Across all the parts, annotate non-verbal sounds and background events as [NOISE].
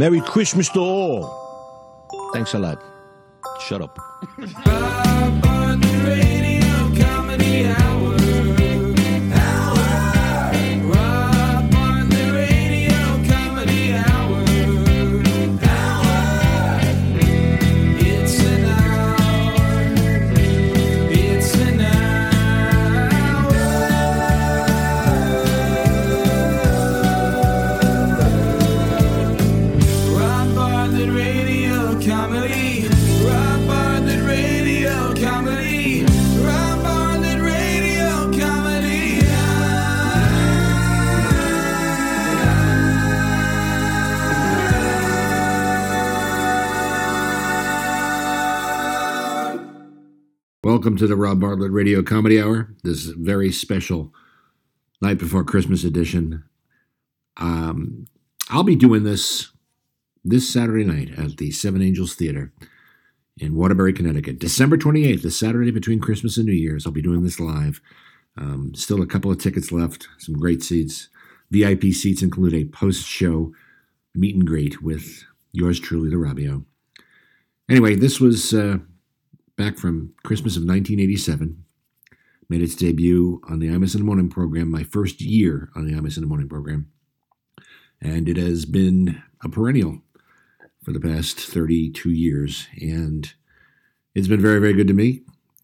Merry Christmas to all. Thanks a lot. Shut up. Welcome to the Rob Bartlett Radio Comedy Hour. This very special night before Christmas edition. Um, I'll be doing this this Saturday night at the Seven Angels Theater in Waterbury, Connecticut. December 28th, the Saturday between Christmas and New Year's. I'll be doing this live. Um, still a couple of tickets left, some great seats. VIP seats include a post show meet and greet with yours truly, the Robbio. Anyway, this was uh, back from Christmas of 1987. Made its debut on the Imus in the Morning program, my first year on the Imus in the Morning program. And it has been a perennial for the past 32 years. And it's been very, very good to me.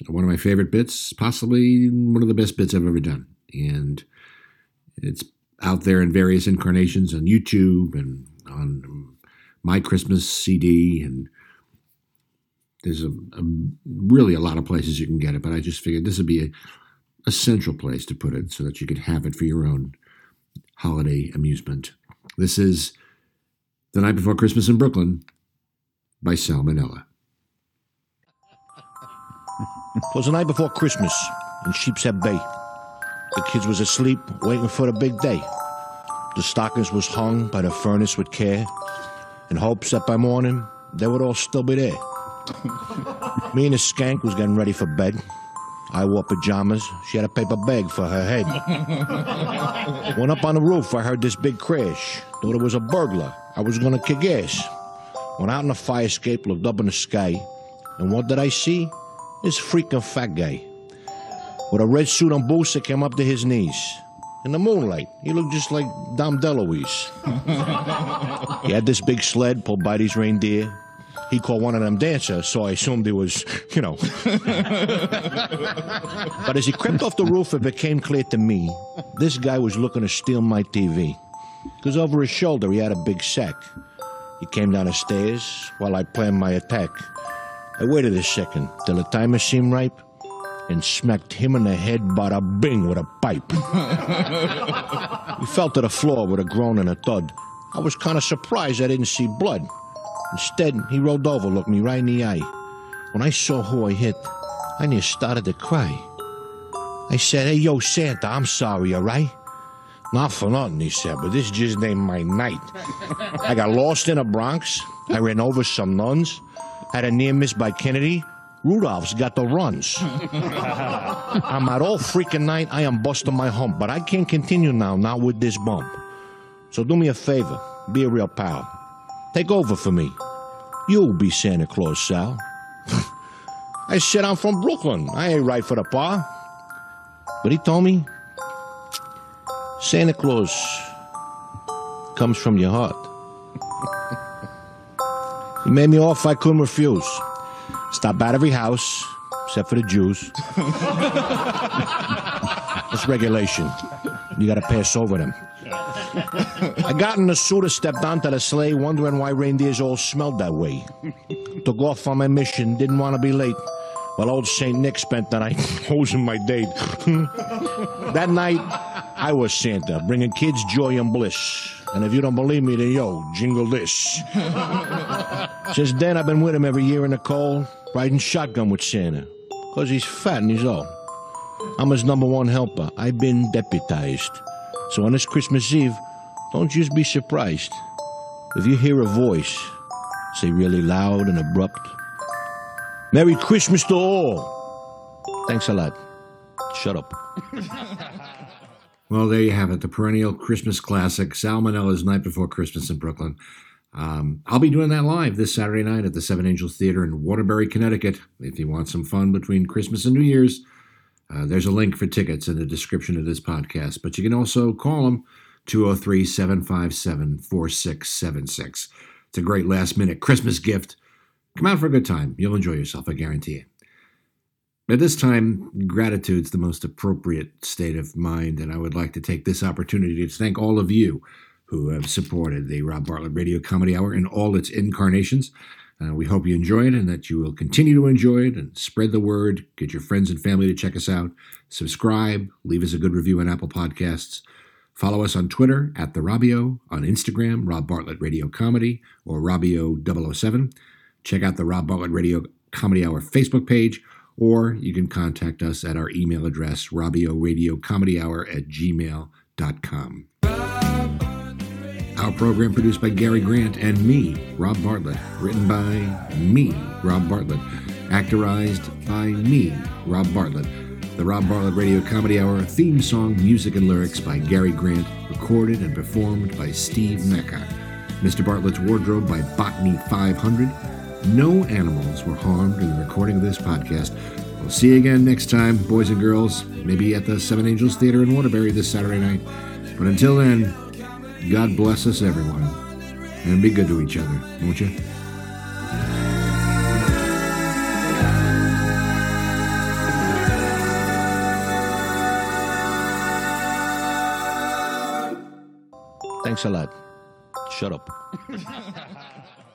One of my favorite bits, possibly one of the best bits I've ever done. And it's out there in various incarnations on YouTube and on my Christmas CD and there's a, a really a lot of places you can get it, but I just figured this would be a, a central place to put it so that you could have it for your own holiday amusement. This is The Night Before Christmas in Brooklyn by Sal Monella. It was the night before Christmas in Sheepshead Bay. The kids was asleep, waiting for the big day. The stockings was hung by the furnace with care, in hopes that by morning they would all still be there. [LAUGHS] Me and the skank was getting ready for bed. I wore pajamas. She had a paper bag for her head. [LAUGHS] Went up on the roof. I heard this big crash. Thought it was a burglar. I was gonna kick ass. Went out in the fire escape, looked up in the sky, and what did I see? This freaking fat guy with a red suit and boots that came up to his knees. In the moonlight, he looked just like Dom DeLuise. [LAUGHS] he had this big sled pulled by these reindeer. He called one of them dancers, so I assumed he was, you know. but as he crept off the roof, it became clear to me this guy was looking to steal my TV. Because over his shoulder, he had a big sack. He came down the stairs while I planned my attack. I waited a second till the timer seemed ripe and smacked him in the head bada bing with a pipe. he fell to the floor with a groan and a thud. I was kind of surprised I didn't see blood. Instead, he rolled over, looked me right in the eye. When I saw who I hit, I near started to cry. I said, Hey, yo, Santa, I'm sorry, all right? Not for nothing, he said, but this just ain't my night. I got lost in the Bronx. I ran over some nuns. Had a near miss by Kennedy. Rudolph's got the runs. [LAUGHS] I'm out all freaking night. I am busting my hump, but I can't continue now, not with this bump. So do me a favor. Be a real pal. Take over for me. You'll be Santa Claus, Sal. [LAUGHS] I said I'm from Brooklyn. I ain't right for the par. But he told me Santa Claus comes from your heart. [LAUGHS] he made me off I couldn't refuse. Stop at every house, except for the Jews. [LAUGHS] it's regulation. You gotta pass over them. I got in the suit and stepped onto the sleigh, wondering why reindeers all smelled that way. Took off on my mission, didn't want to be late. Well, old St. Nick spent the night [LAUGHS] hosing my date. [LAUGHS] that night, I was Santa, bringing kids joy and bliss. And if you don't believe me, then yo, jingle this. [LAUGHS] Since then, I've been with him every year in the cold, riding shotgun with Santa. Because he's fat and he's old. I'm his number one helper. I've been deputized. So on this Christmas Eve, don't just be surprised. If you hear a voice, say really loud and abrupt, Merry Christmas to all. Thanks a lot. Shut up. [LAUGHS] Well, there you have it, the perennial Christmas classic, Sal Monella's Night Before Christmas in Brooklyn. Um, I'll be doing that live this Saturday night at the Seven Angels Theater in Waterbury, Connecticut. If you want some fun between Christmas and New Year's, uh, there's a link for tickets in the description of this podcast. But you can also call them 203 757 4676. It's a great last minute Christmas gift. Come out for a good time. You'll enjoy yourself, I guarantee it. At this time, gratitude's the most appropriate state of mind, and I would like to take this opportunity to thank all of you who have supported the Rob Bartlett Radio Comedy Hour in all its incarnations. Uh, we hope you enjoy it and that you will continue to enjoy it and spread the word. Get your friends and family to check us out. Subscribe, leave us a good review on Apple Podcasts. Follow us on Twitter at The Robbio, on Instagram, Rob Bartlett Radio Comedy or Robbio007. Check out the Rob Bartlett Radio Comedy Hour Facebook page, or you can contact us at our email address, robbioradiocomedyhour at gmail.com. Our program produced by Gary Grant and me, Rob Bartlett. Written by me, Rob Bartlett. Actorized by me, Rob Bartlett. The Rob Bartlett Radio Comedy Hour theme song, music, and lyrics by Gary Grant. Recorded and performed by Steve Mecca. Mr. Bartlett's wardrobe by Botany 500. No animals were harmed in the recording of this podcast. We'll see you again next time, boys and girls, maybe at the Seven Angels Theater in Waterbury this Saturday night. But until then, God bless us, everyone, and be good to each other, won't you? Thanks a lot. Shut up. [LAUGHS]